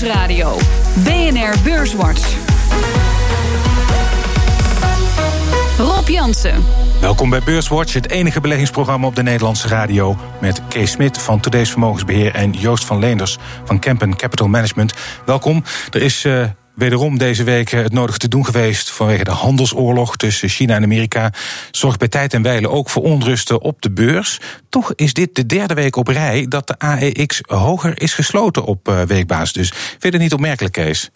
Nieuwsradio. BNR Beurswatch. Rob Jansen. Welkom bij Beurswatch, het enige beleggingsprogramma op de Nederlandse radio. Met Kees Smit van Today's Vermogensbeheer en Joost van Leenders van Kempen Capital Management. Welkom. Er is uh, wederom deze week het nodig te doen geweest vanwege de handelsoorlog tussen China en Amerika. Zorgt bij tijd en wijle ook voor onrusten op de beurs. Toch is dit de derde week op rij dat de AEX hoger is gesloten op uh, weekbasis. Dus vind je het niet opmerkelijk, Kees?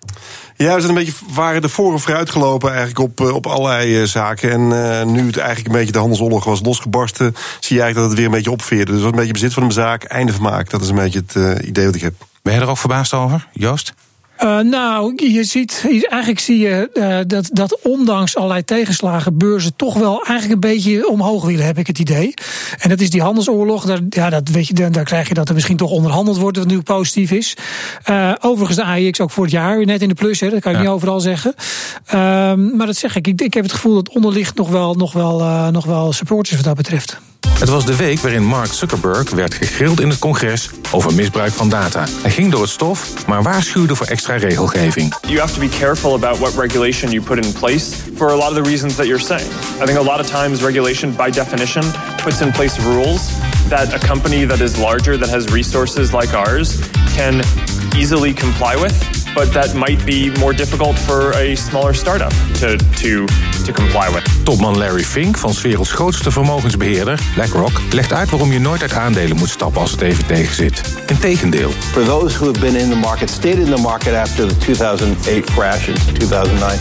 Ja, we zijn een beetje waren de voor- en vooruitgelopen eigenlijk op, op allerlei uh, zaken. En uh, nu het eigenlijk een beetje de handelsoorlog was losgebarsten, zie je eigenlijk dat het weer een beetje opveerde. Dus wat een beetje bezit van een zaak, einde vermaak. Dat is een beetje het idee wat ik heb. Ben je er ook verbaasd over, Joost? Uh, nou, je ziet, eigenlijk zie je uh, dat, dat ondanks allerlei tegenslagen beurzen toch wel eigenlijk een beetje omhoog willen, heb ik het idee. En dat is die handelsoorlog. Daar, ja, dat weet je, daar krijg je dat er misschien toch onderhandeld wordt, wat nu positief is. Uh, overigens de AIX ook voor het jaar net in de plus, hè, dat kan ik ja. niet overal zeggen. maar dat zeg ik, ik, ik heb het gevoel dat onderlicht nog wel, nog wel, nog wel supporters wat dat betreft. Het was de week waarin Mark Zuckerberg werd gegrild in het congres over misbruik van data. Hij ging door het stof, maar waarschuwde voor extra regelgeving. You have to be careful about what regulation you put in place for a lot of the reasons that you're saying. I think a lot of times regulation by definition puts in place rules that a company that is larger that has resources like ours can easily comply with but that might be more difficult for a smaller startup to, to, to comply with. Topman Larry Fink van 's werelds grootste vermogensbeheerder, BlackRock, legt uit waarom je nooit uit aandelen moet stappen als het even tegenzit. Integendeel. For those who have been in the market, stayed in the market after the 2008 crash in 2009,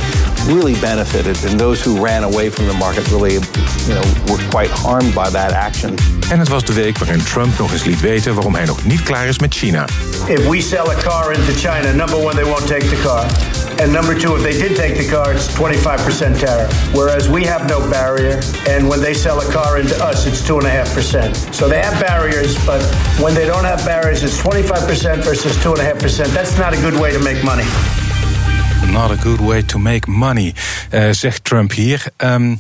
really benefited. And those who ran away from the market really, you know, were quite harmed by that action. En het was de week waarin Trump nog eens liet weten waarom hij nog niet klaar is met China. If we sell a car into China, number one, they won't take the car. And number two, if they did take the car, it's 25% tariff. Whereas we have no barrier. And when they sell a car into us, it's 2.5%. So they have barriers, but when they don't have barriers, it's 25% versus 2.5%. That's not a good way to make money. Not a good way to make money, uh, zegt Trump hier. Um,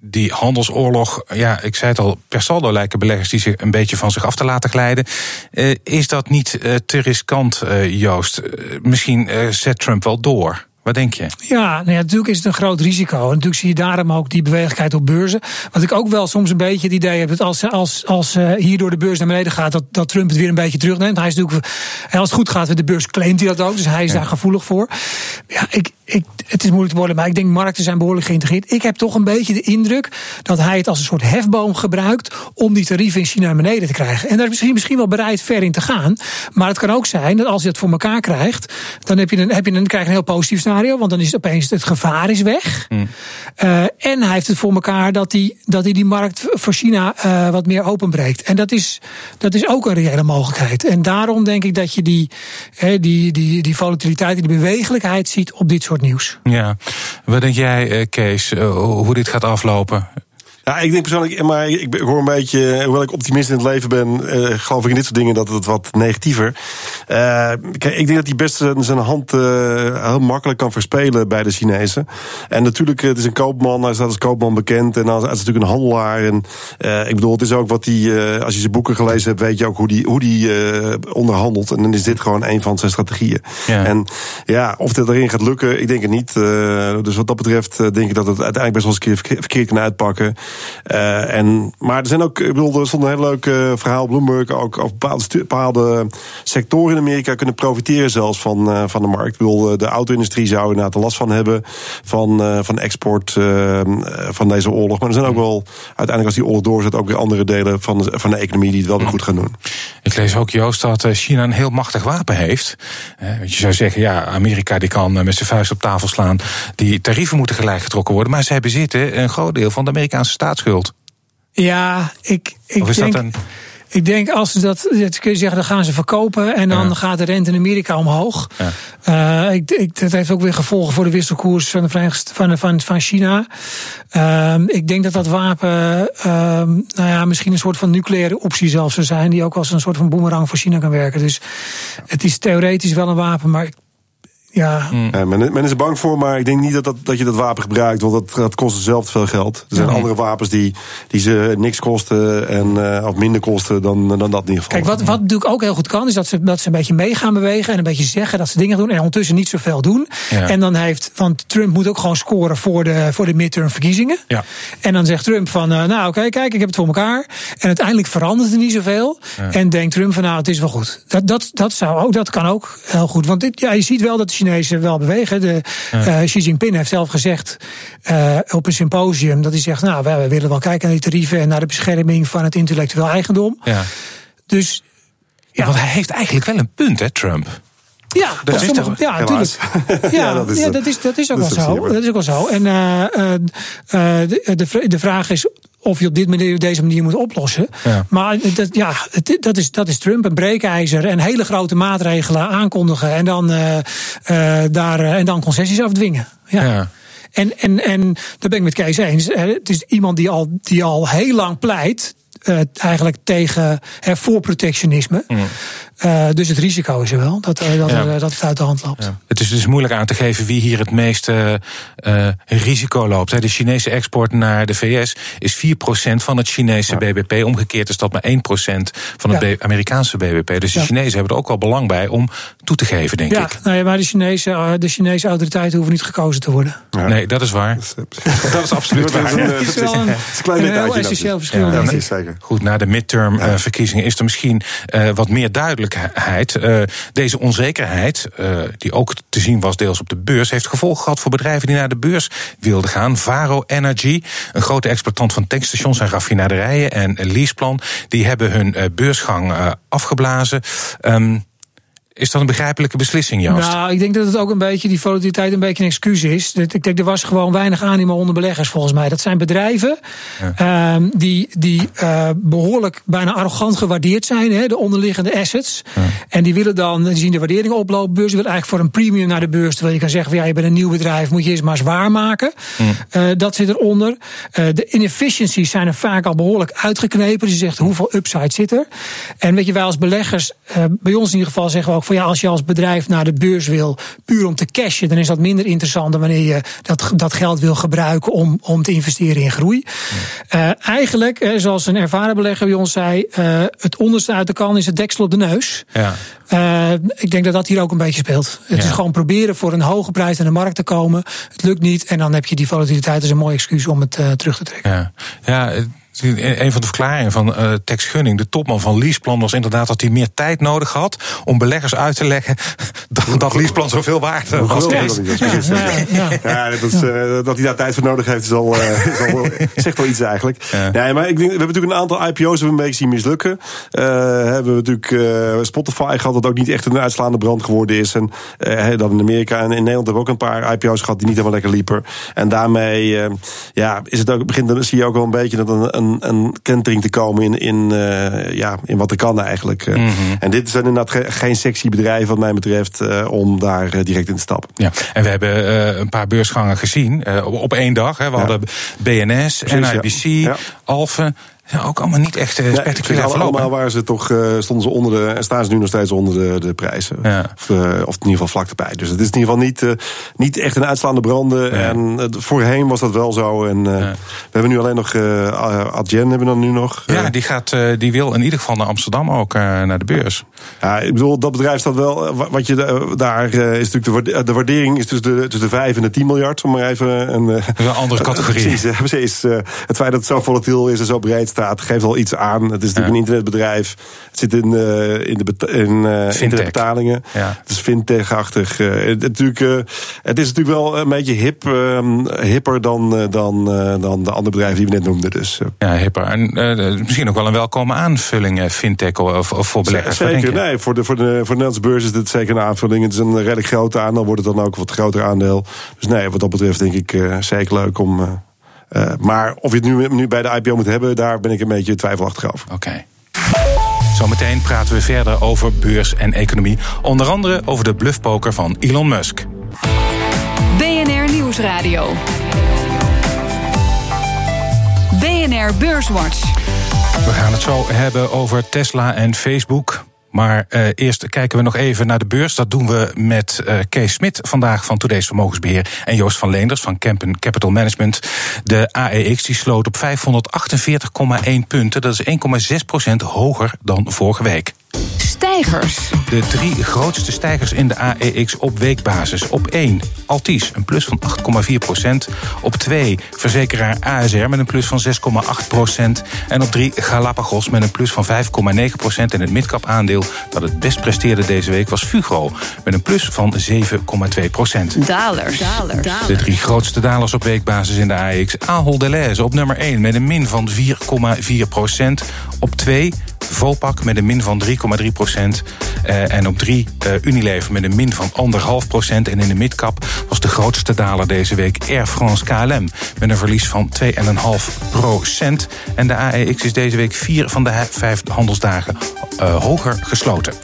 die handelsoorlog, ja, ik zei het al, per saldo lijken beleggers die zich een beetje van zich af te laten glijden. Uh, is dat niet uh, te riskant, uh, Joost? misschien zet Trump wel door. Wat denk je? Ja, nou ja, natuurlijk is het een groot risico. En natuurlijk zie je daarom ook die bewegelijkheid op beurzen. Wat ik ook wel soms een beetje het idee heb dat als, als, als uh, hier door de beurs naar beneden gaat, dat, dat Trump het weer een beetje terugneemt. Hij is natuurlijk, als het goed gaat met de beurs, claimt hij dat ook. Dus hij is ja. daar gevoelig voor. Ja, ik, ik, het is moeilijk te worden, maar ik denk markten zijn behoorlijk geïntegreerd. Ik heb toch een beetje de indruk dat hij het als een soort hefboom gebruikt om die tarieven in China naar beneden te krijgen. En daar is misschien, misschien wel bereid ver in te gaan. Maar het kan ook zijn dat als hij het voor elkaar krijgt, dan heb je een, heb je een, krijg je een heel positief scenario. Want dan is het opeens het gevaar is weg. Mm. Uh, en hij heeft het voor elkaar dat hij, dat hij die markt voor China uh, wat meer openbreekt. En dat is, dat is ook een reële mogelijkheid. En daarom denk ik dat je die, die, die, die volatiliteit, die bewegelijkheid ziet op dit soort nieuws. Ja, wat denk jij, Kees, hoe dit gaat aflopen? Ja, ik denk persoonlijk, maar ik hoor een beetje, hoewel ik optimist in het leven ben, uh, geloof ik in dit soort dingen dat het wat negatiever. Uh, ik denk dat hij best zijn hand uh, heel makkelijk kan verspelen bij de Chinezen. En natuurlijk, het is een koopman, hij staat als koopman bekend en hij is natuurlijk een handelaar. En ik bedoel, het is ook wat hij, als je zijn boeken gelezen hebt, weet je ook hoe die, hoe die onderhandelt. En dan is dit gewoon een van zijn strategieën. Ja. En ja, of dit erin gaat lukken, ik denk het niet. dus wat dat betreft denk ik dat het uiteindelijk best wel eens een keer verkeerd kan uitpakken. Uh, en, maar er zijn ook, ik bedoel, er stond een heel leuk uh, verhaal Bloomberg ook over bepaalde, bepaalde sectoren in Amerika kunnen profiteren zelfs van, uh, van de markt. Ik bedoel, de auto-industrie zou inderdaad er last van hebben van, van export van deze oorlog. Maar er zijn ook wel, uiteindelijk als die oorlog doorzet, ook weer andere delen van de, van de economie die het wel weer goed gaan doen. Ik lees ook, Joost, dat China een heel machtig wapen heeft. je zou zeggen, ja, Amerika die kan met zijn vuist op tafel slaan. Die tarieven moeten gelijk getrokken worden. Maar zij bezitten een groot deel van de Amerikaanse staatsschuld. Ja, ik, ik of is denk... dat een... Ik denk als ze dat, dat kun je zeggen, dan gaan ze verkopen en dan ja. gaat de rente in Amerika omhoog. Ja. Uh, ik, ik, dat heeft ook weer gevolgen voor de wisselkoers van, de van, van, van China. Uh, ik denk dat dat wapen, uh, nou ja, misschien een soort van nucleaire optie zelfs zou zijn, die ook als een soort van boemerang voor China kan werken. Dus het is theoretisch wel een wapen, maar Ja. Mm. men, men, is er bang voor, maar ik denk niet dat, dat, dat je dat wapen gebruikt. Want dat, dat kost zelf veel geld. Er zijn andere wapens die, die ze niks kosten en, uh, of minder kosten dan, dan dat in ieder geval. Kijk, wat, wat natuurlijk ook heel goed kan, is dat ze, dat ze een beetje mee gaan bewegen. En een beetje zeggen dat ze dingen doen. En ondertussen niet zoveel doen. Ja. En dan heeft, want Trump moet ook gewoon scoren voor de, voor de midterm verkiezingen. Ja. En dan zegt Trump van, uh, nou oké, okay, kijk, ik heb het voor elkaar. En uiteindelijk verandert er niet zoveel. Ja. En denkt Trump van, nou, het is wel goed. Dat, dat, dat, zou ook, dat kan ook heel goed. Want dit, ja, je ziet wel dat de Chinezen wel bewegen. De, ja. uh, Xi Jinping heeft zelf gezegd uh, op een symposium dat hij zegt: Nou, wij, willen wel kijken naar die tarieven en naar de bescherming van het intellectueel eigendom. Ja. Dus. Ja, want hij heeft eigenlijk wel een punt, hè, Trump. Ja, dat is toch, ja, natuurlijk. Ja, dat, is, ja, dat, is, dat is ook wel zo. Dat is ook wel zo. En uh, uh, de, de, de vraag is of je op dit manier, deze manier moet oplossen. Ja. Maar dat, ja, dat, is, dat is Trump, een breekijzer en hele grote maatregelen aankondigen en dan, uh, uh, daar, en dan concessies afdwingen. Ja. ja. En, en, en daar ben ik met Kees eens. Het is iemand die al, die al heel lang pleit. Uh, eigenlijk tegen voor protectionisme. Mm. Uh, dus het risico is er wel dat, dat, ja. dat het uit de hand loopt. Ja. Het is dus moeilijk aan te geven wie hier het meeste risico loopt. De Chinese export naar de VS is 4% van het Chinese ja. BBP. Omgekeerd is dat maar 1% van het ja. Amerikaanse BBP. Dus de Chinezen hebben er ook wel belang bij om toe te geven, denk ja, ik. Nou ja, maar de Chinese, de Chinese autoriteiten hoeven niet gekozen te worden. Nee, dat is waar. dat is absoluut waar. Dat is wel een, een, een heel essentieel verschil. Goed, na de midterm uh, verkiezingen is er misschien uh, wat meer Uh, deze onzekerheid, die ook te zien was deels op de beurs, heeft gevolgen gehad voor bedrijven die naar de beurs wilden gaan. Varo Energy, een grote exploitant van tankstations en raffinaderijen, en Leaseplan, die hebben hun beursgang afgeblazen. Um, is dat een begrijpelijke beslissing, Joost? Nou, ik denk dat het ook een beetje, die volatiliteit een beetje een excuus is. Ik denk, er was gewoon weinig animo onder beleggers, volgens mij. Dat zijn bedrijven ja. um, die, die uh, behoorlijk bijna arrogant gewaardeerd zijn, hè, de onderliggende assets. Ja. En die willen dan, die zien de waardering oplopen. Beurs wil eigenlijk voor een premium naar de beurs. Terwijl je kan zeggen, van, ja, je bent een nieuw bedrijf, moet je eens maar zwaar maken. Uh, dat zit eronder. Uh, de inefficiencies zijn er vaak al behoorlijk uitgeknepen. Dus je zegt, hoeveel upside zit er? En weet je, wij als beleggers, bij ons in ieder geval zeggen we ook van ja, als je als bedrijf naar de beurs wil, puur om te cashen, dan is dat minder interessant dan wanneer je dat, dat geld wil gebruiken om, om te investeren in groei. Ja. Uh, eigenlijk, zoals een ervaren belegger bij ons zei, uh, het onderste uit de kan is het deksel op de neus. Ja. ik denk dat dat hier ook een beetje speelt. Het Ja. is gewoon proberen voor een hoge prijs aan de markt te komen. Het lukt niet en dan heb je die volatiliteit als een mooi excuus om het terug te trekken. Ja, ja een van de verklaringen van uh, Tex Gunning, de topman van Leaseplan, was inderdaad dat hij meer tijd nodig had om beleggers uit te leggen dat, dat Leaseplan zoveel waard was. Ja, ja, ja. dat, is, uh, dat hij daar tijd voor nodig heeft, is al, uh, is al zegt wel iets eigenlijk. Ja. Nee, maar ik denk, we hebben natuurlijk een aantal IPO's hebben we een beetje zien mislukken. Uh, hebben we natuurlijk Spotify gehad, dat ook niet echt een uitslaande brand geworden is. En dan in Amerika en in Nederland hebben we ook een paar IPO's gehad die niet helemaal lekker liepen. En daarmee ja, is het ook, begint, dan zie je ook wel een beetje dat een, een, een kentering te komen in, in, uh, ja, in wat er kan eigenlijk. Mm -hmm. En dit zijn inderdaad ge geen sexy bedrijven wat mij betreft uh, om daar uh, direct in te stappen. Ja, en we hebben een paar beursgangen gezien op één dag. Hè. We ja. hadden BNS, Precies, NIBC, ja. Ja. Alphen. Ja, ook allemaal niet echt uh, spectaculair. Allemaal waar ze toch, uh, stonden ze onder de, en staan ze nu nog steeds onder de, de prijzen. Ja. Of, uh, of in ieder geval vlak erbij. Dus het is in ieder geval niet, niet echt een uitslaande branden. Ja. En voorheen was dat wel zo. En we hebben nu alleen nog Adyen hebben we dan nu nog. Ja, die, gaat, die wil in ieder geval naar Amsterdam ook naar de beurs. Ja, ik bedoel, dat bedrijf staat wel. Wat je daar is natuurlijk de waardering is tussen de, tussen de 5 en de 10 miljard. Om maar even een, een andere categorie. Precies, precies. Het feit dat het zo volatiel is en zo breed staat, geeft al iets aan. Het is natuurlijk ja. een internetbedrijf. Het zit in, uh, in de in, uh, internetbetalingen. Ja. Het is fintech-achtig. Uh, het, natuurlijk, het is natuurlijk wel een beetje hip, hipper dan, dan, dan de andere bedrijven die we net noemden. Dus, ja, hipper. En misschien ook wel een welkome aanvulling, fintech of, of voor beleggers. Zeker, nee. Voor de, voor, de, voor de Nederlandse beurs is dit zeker een aanvulling. Het is een redelijk groot aandeel, wordt het dan ook een wat groter aandeel. Dus nee, wat dat betreft denk ik zeker leuk om... Uh, maar of je het nu, nu bij de IPO moet hebben, daar ben ik een beetje twijfelachtig over. Oké. Okay. Zometeen praten we verder over beurs en economie. Onder andere over de bluffpoker van Elon Musk. BNR Nieuwsradio. BNR Beurswatch. We gaan het zo hebben over Tesla en Facebook. Maar uh, eerst kijken we nog even naar de beurs. Dat doen we met uh, Kees Smit vandaag van Today's Vermogensbeheer en Joost van Leenders van Kempen Capital Management. De AEX die sloot op 548,1 punten. Dat is 1,6% hoger dan vorige week. Stijgers. De drie grootste stijgers in de AEX op weekbasis. Op 1 Altis, een plus van 8,4 procent. Op 2 verzekeraar ASR met een plus van 6,8 procent. En op 3 Galapagos met een plus van 5,9 procent. En het midcap aandeel dat het best presteerde deze week was Fugro. Met een plus van 7,2 procent. Dalers. Dalers. De drie grootste dalers op weekbasis in de AEX. Ahold Delhaize op nummer 1 met een min van 4,4 procent. Op 2 Vopak met een min van 3,3 procent. Uh, en op 3 uh, Unilever met een min van 1,5 procent. En in de midcap was de grootste daler deze week Air France KLM. Met een verlies van 2,5 procent. En de AEX is deze week vier van de vijf handelsdagen uh, hoger gesloten.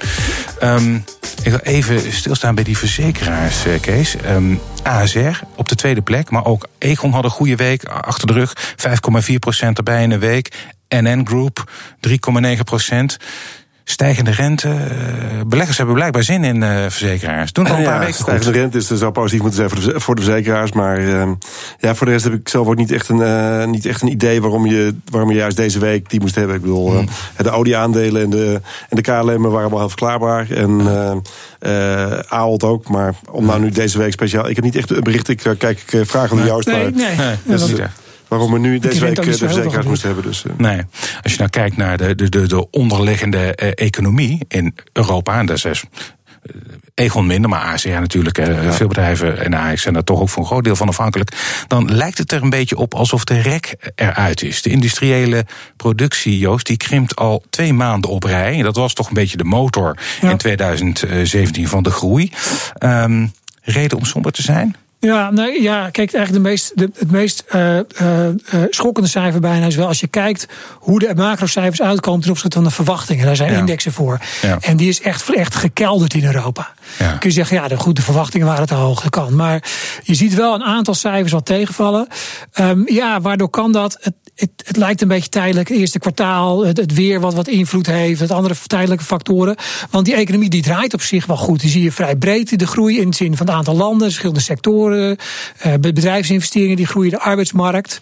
Um, ik wil even stilstaan bij die verzekeraars, Kees. Um, ASR op de tweede plek, maar ook Egon had een goede week achter de rug. 5,4 procent erbij in een week. NN Group 3,9 procent. Stijgende rente. Beleggers hebben blijkbaar zin in uh, verzekeraars. Doen al een ja, paar weken Stijgende goed. rente is dus zou positief moeten zijn voor de, voor de verzekeraars. Maar uh, ja, voor de rest heb ik zelf ook niet echt een, uh, niet echt een idee waarom je, waarom je juist deze week die moest hebben. Ik bedoel, hmm. de olieaandelen en de, en de KLM waren wel heel verklaarbaar. En Ahold ook. Maar om nou nu deze week speciaal. Ik heb niet echt een bericht. Ik kijk, ik vraag aan nee, Joost. Nee, nee, nee, dus, dat is niet waarom we nu deze week de verzekeraars moesten hebben. Dus, uh. Nee, als je nou kijkt naar de, de, de, de onderliggende uh, economie in Europa, en dat is Egon minder, maar ASR natuurlijk, ja. veel bedrijven en AX zijn daar toch ook voor een groot deel van afhankelijk. Dan lijkt het er een beetje op alsof de rek eruit is. De industriële productie, Joost, die krimpt al twee maanden op rij. En dat was toch een beetje de motor ja. in 2017 van de groei. Um, reden om somber te zijn? Ja, nee, ja, kijk, eigenlijk de meest, de, het meest uh, uh, schokkende cijfer bijna is wel als je kijkt hoe de macrocijfers uitkomen ten opzichte van de verwachtingen. Daar zijn ja. indexen voor. Ja. En die is echt, echt gekelderd in Europa. Ja. Kun je zeggen, ja, de, goed, de verwachtingen waren te hoog, dat kan. Maar je ziet wel een aantal cijfers wat tegenvallen. Um, ja, waardoor kan dat? Het, het, het, lijkt een beetje tijdelijk. Het eerste kwartaal, het, het, weer wat wat invloed heeft, het andere tijdelijke factoren. Want die economie die draait op zich wel goed. Die zie je vrij breed, de groei in de zin van het aantal landen, verschillende sectoren, uh, bedrijfsinvesteringen die groeien, de arbeidsmarkt.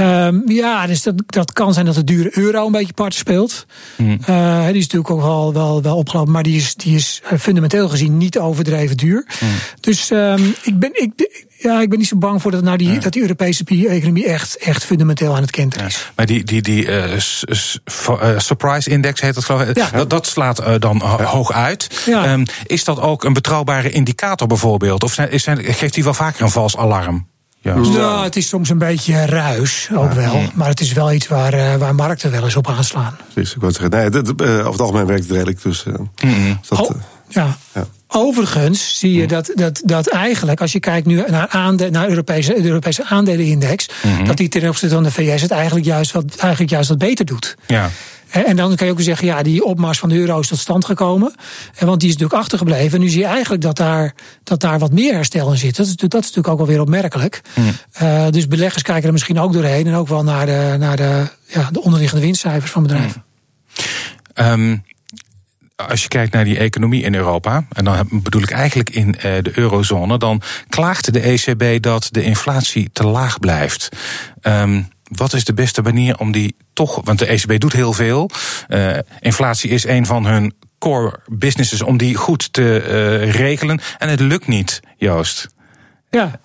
Um, ja, dus dat, dat kan zijn dat de dure euro een beetje part speelt. Mm. Uh, die is natuurlijk ook wel, wel, wel opgelopen, maar die is, die is fundamenteel gezien niet overdreven duur. Mm. Dus um, ik ben. Ik, ja, ik ben niet zo bang voor dat, nou die, ja. dat die Europese economie echt, echt fundamenteel aan het kenteren is. Ja, maar die, die, die uh, uh, surprise index heet dat geloof ik. Ja. Dat, dat slaat uh, dan hoog uit. Um, is dat ook een betrouwbare indicator bijvoorbeeld? Of zijn, zijn, geeft die wel vaker een vals alarm? Ja, nou, het is soms een beetje ruis, ook wel. Maar het is wel iets waar, uh, waar markten wel eens op aanslaan. Precies, ik wou zeggen, nee, dat, uh, over het algemeen werkt het redelijk. Dus, uh, mm. dat, oh, ja. Overigens zie je dat, dat, dat eigenlijk, als je kijkt nu naar, aande, naar Europese, de Europese aandelenindex, mm -hmm. dat die ten opzichte van de VS het eigenlijk juist wat, eigenlijk juist wat beter doet. Ja. En dan kan je ook zeggen, ja, die opmars van de euro is tot stand gekomen. Want die is natuurlijk achtergebleven. En nu zie je eigenlijk dat daar, dat daar wat meer herstel in zit. Dat is, dat is natuurlijk ook wel weer opmerkelijk. Mm. Uh, dus beleggers kijken er misschien ook doorheen. En ook wel naar de, naar de, ja, de onderliggende winstcijfers van bedrijven. Mm. Um als je kijkt naar die economie in Europa, en dan bedoel ik eigenlijk in uh, de eurozone, dan klaagt de ECB dat de inflatie te laag blijft. Um, wat is de beste manier om die toch, want de ECB doet heel veel. Uh, inflatie is een van hun core businesses om die goed te uh, regelen. En het lukt niet, Joost. Ja,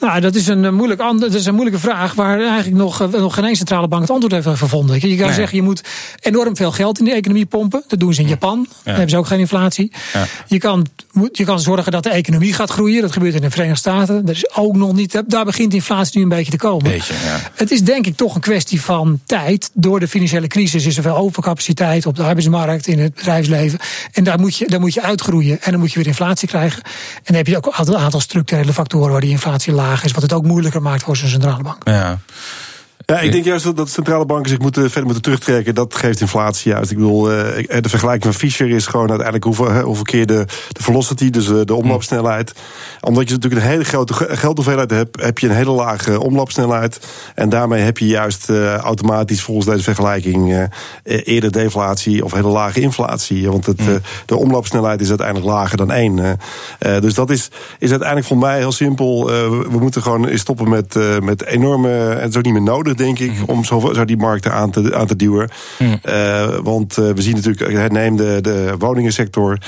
nou, dat is een, moeilijk, dat is een moeilijke vraag waar eigenlijk nog, nog geen één centrale bank het antwoord heeft gevonden. Je kan nee. zeggen, je moet enorm veel geld in de economie pompen. Dat doen ze in Japan. Ja. Daar hebben ze ook geen inflatie. Ja. Je, kan, je kan zorgen dat de economie gaat groeien. Dat gebeurt in de Verenigde Staten. Dat is ook nog niet. Daar begint inflatie nu een beetje te komen. Beetje, ja. Het is denk ik toch een kwestie van tijd. Door de financiële crisis is er veel overcapaciteit op de arbeidsmarkt, in het bedrijfsleven. En daar moet je, daar moet je uitgroeien. En dan moet je weer inflatie krijgen. En dan heb je ook een aantal structurele factoren waar die inflatie laag is, wat het ook moeilijker maakt voor zijn centrale bank. Ja. Ja, ik denk juist dat, dat centrale banken zich moeten, verder moeten terugtrekken. Dat geeft inflatie juist. Ik bedoel, uh, de vergelijking van Fischer is gewoon uiteindelijk hoeveel, hoeveel keer de, de velocity, dus de omloopsnelheid. Omdat je natuurlijk een hele grote geldhoeveelheid hebt, heb je een hele lage omloopsnelheid. En daarmee heb je juist uh, automatisch volgens deze vergelijking uh, eerder deflatie of hele lage inflatie. Want het, de omloopsnelheid is uiteindelijk lager dan één. dus dat is, is uiteindelijk voor mij heel simpel. we moeten gewoon stoppen met, met enorme. Het is ook niet meer nodig denk ik, om zo, zo die markten aan te, aan te duwen. Uh, want uh, we zien natuurlijk, neem de, de woningensector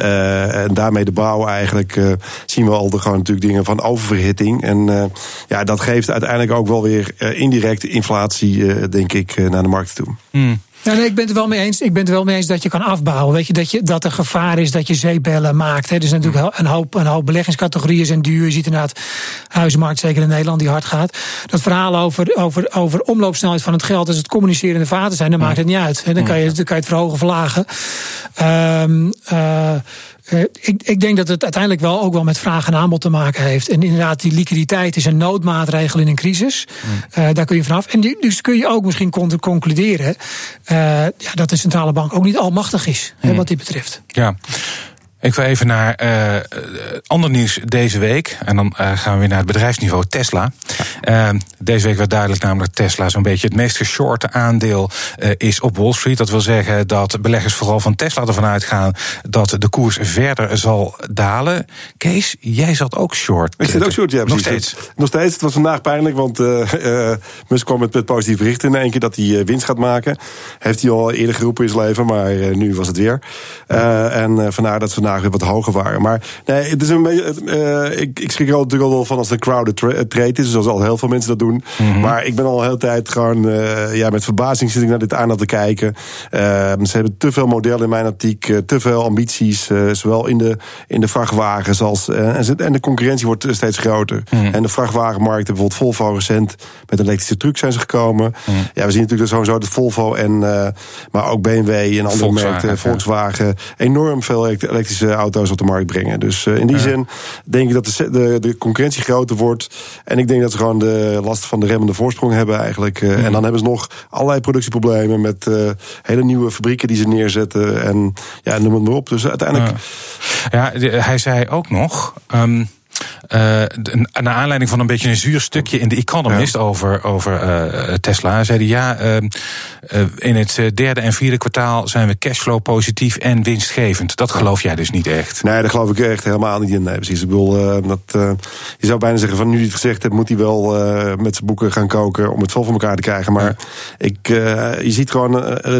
uh, en daarmee de bouw eigenlijk, zien we al de, gewoon natuurlijk dingen van oververhitting. En ja, dat geeft uiteindelijk ook wel weer indirect inflatie, denk ik, naar de markt toe. Mm. Ja, nee, ik ben het er wel mee eens. Ik ben het wel mee eens dat je kan afbouwen. Weet je, dat, je, dat er gevaar is dat je zeepbellen maakt. Hè. Er is natuurlijk een hoop, een hoop beleggingscategorieën zijn duur. Je ziet inderdaad huizenmarkt, zeker in Nederland, die hard gaat. Dat verhaal over, over, over omloopsnelheid van het geld, als het communicerende vaten zijn, dan maakt het niet uit. Dan kan je, dan kan je het verhogen, verlagen. Um, uh, uh, ik, ik, denk dat het uiteindelijk wel ook wel met vraag en aanbod te maken heeft. En inderdaad, die liquiditeit is een noodmaatregel in een crisis. Mm. Uh, daar kun je vanaf. En die, dus kun je ook misschien concluderen uh, ja, dat de centrale bank ook niet almachtig is, mm. hè, wat dit betreft. Ja. Ik wil even naar uh, ander nieuws deze week. En dan uh, gaan we weer naar het bedrijfsniveau Tesla. Uh, deze week werd duidelijk namelijk Tesla zo'n beetje het meest geshorte aandeel is op Wall Street. Dat wil zeggen dat beleggers vooral van Tesla ervan uitgaan dat de koers verder zal dalen. Kees, jij zat ook short. Ik zit ook short, ja, precies. Nog steeds. Nog steeds. Het was vandaag pijnlijk, want Musk kwam met, met positief bericht in één keer dat hij winst gaat maken. Heeft hij al eerder geroepen in zijn leven, maar nu was het weer. en vandaar dat we weer wat hoger waren. Maar nee, het is een beetje. Uh, ik, ik schrik er natuurlijk al wel van als de crowded tra eh, trade is. Zoals al heel veel mensen dat doen. Mm -hmm. Maar ik ben al de hele tijd gewoon. Uh, ja, met verbazing zit ik naar dit aan te kijken. Uh, ze hebben te veel modellen in mijn optiek. te veel ambities. zowel in de, in de vrachtwagens als. en de concurrentie wordt steeds groter. Mm -hmm. En de vrachtwagenmarkt, bijvoorbeeld Volvo recent. Met een elektrische truck zijn ze gekomen. Mm -hmm. Ja, we zien natuurlijk sowieso dat Volvo en. maar ook BMW en andere merken. Volkswagen. Enorm veel elektrische auto's op de markt brengen. Dus uh, in die ja. zin denk ik dat de, de, de, concurrentie groter wordt. En ik denk dat ze gewoon de last van de remmende voorsprong hebben eigenlijk. Mm. En dan hebben ze nog allerlei productieproblemen met uh, hele nieuwe fabrieken die ze neerzetten. En ja, noem het maar op. Dus uiteindelijk. Ja, ja hij zei ook nog. Um uh, naar aanleiding van een beetje een zuur stukje in de Economist ja. over, over uh, Tesla, zei hij ja, uh, in het derde en vierde kwartaal zijn we cashflow positief en winstgevend. Dat geloof jij dus niet echt? Nee, daar geloof ik echt helemaal niet in. Nee, precies. Ik bedoel, dat, je zou bijna zeggen van nu hij het gezegd hebt, moet hij wel met zijn boeken gaan koken om het vol voor elkaar te krijgen. Maar ja. ik, je ziet gewoon,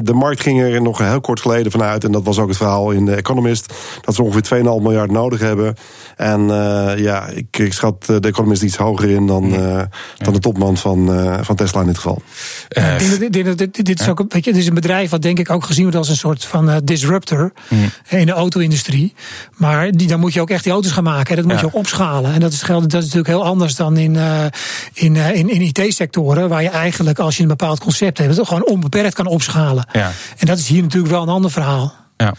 de markt ging er nog heel kort geleden vanuit, en dat was ook het verhaal in de Economist, dat ze ongeveer 2,5 miljard nodig hebben. En ja, ik, ik schat de Economist iets hoger in dan, uh, dan de topman van, uh, van Tesla in dit geval. Uh, dit, dit, dit, dit, is ook weet je, dit is een bedrijf wat denk ik ook gezien wordt als een soort van disruptor mm. in de auto-industrie. Maar die, dan moet je ook echt die auto's gaan maken. Dat moet ja. je ook opschalen. En dat is, dat is natuurlijk heel anders dan in, in, in, in IT-sectoren, waar je eigenlijk als je een bepaald concept hebt, het gewoon onbeperkt kan opschalen. Ja. En dat is hier natuurlijk wel een ander verhaal. Ja.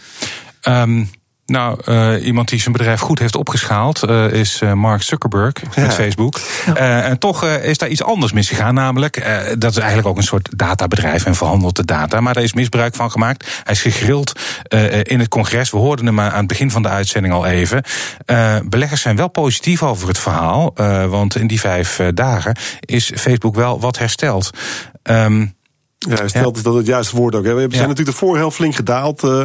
Um, nou, uh, iemand die zijn bedrijf goed heeft opgeschaald uh, is uh, Mark Zuckerberg ja. met Facebook. En toch is daar iets anders misgegaan. Namelijk, dat is eigenlijk ook een soort databedrijf en verhandelt de data. Maar daar is misbruik van gemaakt. Hij is gegrild in het congres. We hoorden hem aan het begin van de uitzending al even. beleggers zijn wel positief over het verhaal. want in die vijf dagen is Facebook wel wat hersteld. Um, ja, stelt ja. dat het juiste woord ook. Hè. We zijn ja. natuurlijk ervoor heel flink gedaald uh,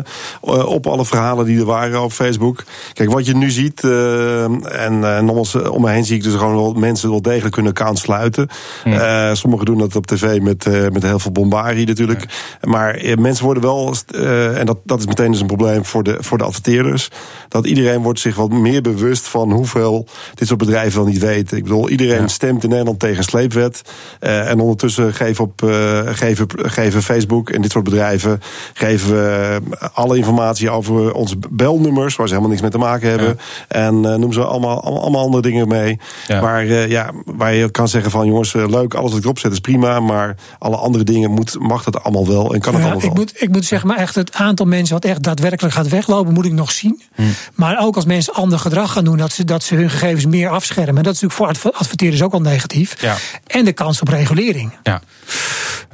op alle verhalen die er waren op Facebook. Kijk, wat je nu ziet, uh, en uh, nogmaals, om me heen zie ik dus gewoon wel mensen wel degelijk hun account sluiten. Ja. sommigen doen dat op tv met, met heel veel bombarie natuurlijk. Maar mensen worden wel, en dat, dat is meteen dus een probleem voor de, voor de adverteerders, dat iedereen wordt zich wat meer bewust van hoeveel dit soort bedrijven wel niet weten. Ik bedoel, iedereen stemt in Nederland tegen een sleepwet. en ondertussen geven op, geven geven Facebook en dit soort bedrijven geven we alle informatie over onze belnummers, waar ze helemaal niks mee te maken hebben. En uh, noem ze allemaal, allemaal andere dingen mee. Ja. Waar, uh, ja, waar je kan zeggen van jongens, leuk, alles wat ik erop zet is prima. Maar alle andere dingen moet, mag dat allemaal wel en kan het allemaal ik wel. Moet, ik moet zeggen, maar echt het aantal mensen wat echt daadwerkelijk gaat weglopen, moet ik nog zien. Hmm. Maar ook als mensen ander gedrag gaan doen, dat ze, dat ze hun gegevens meer afschermen. Dat is natuurlijk voor adverteerders ook al negatief. Ja. En de kans op regulering. Ja.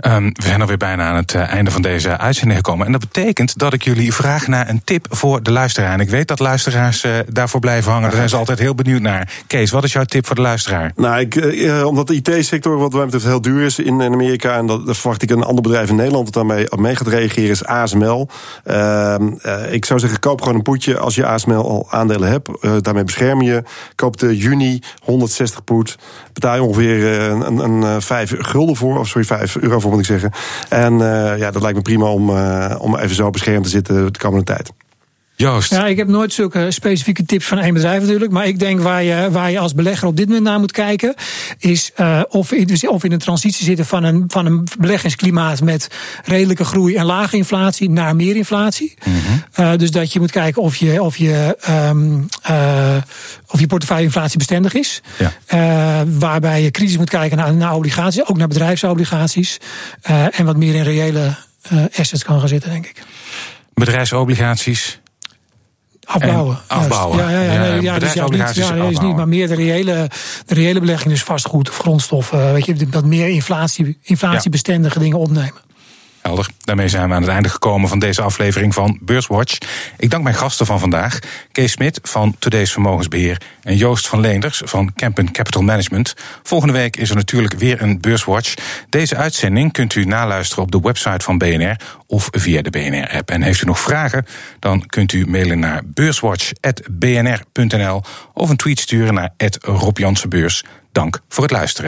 Um, we zijn alweer bijna aan het uh, einde van deze uitzending gekomen. En dat betekent dat ik jullie vraag naar een tip voor de luisteraar. En ik weet dat luisteraars uh, daarvoor blijven hangen. Daar zijn ze altijd heel benieuwd naar. Kees, wat is jouw tip voor de luisteraar? Nou, ik, uh, omdat de IT-sector wat wij betreft heel duur is in, Amerika... en dat, verwacht ik een ander bedrijf in Nederland dat daarmee mee gaat reageren... is ASML. Ehm, ik zou zeggen, koop gewoon een poetje als je ASML al aandelen hebt. daarmee bescherm je. Koop de juni 160 poet. Betaal je ongeveer een, een, een 5 gulden voor, of sorry, 5 euro voor moet ik zeggen. En uh, ja, dat lijkt me prima om, uh, om even zo beschermd te zitten de komende tijd. Joost. Ja, ik heb nooit zulke specifieke tips van één bedrijf natuurlijk. Maar ik denk waar je, waar je als belegger op dit moment naar moet kijken. Is uh, of, dus of in een transitie zitten van een, van een beleggingsklimaat met redelijke groei en lage inflatie naar meer inflatie. Mm -hmm. uh, dus dat je moet kijken of je, of je, um, uh, of je portefeuille inflatiebestendig is. Ja. waarbij je crisis moet kijken naar, naar obligaties, ook naar bedrijfsobligaties. en wat meer in reële assets kan gaan zitten, denk ik. Bedrijfsobligaties. Afbouwen. afbouwen. Ja, ja, ja, nee, ja, dus ja, niet, ja, nee, is niet, maar meer de reële, de reële belegging, dus vastgoed of grondstoffen. Weet je, dat meer inflatie, inflatiebestendige dingen opnemen. Helder. Daarmee zijn we aan het einde gekomen van deze aflevering van Beurswatch. Ik dank mijn gasten van vandaag. Kees Smit van Today's Vermogensbeheer en Joost van Leenders van Kempen Capital Management. Volgende week is er natuurlijk weer een Beurswatch. Deze uitzending kunt u naluisteren op de website van BNR of via de BNR-app. En heeft u nog vragen, dan kunt u mailen naar beurswatch.bnr.nl of een tweet sturen naar Rob Dank voor het luisteren.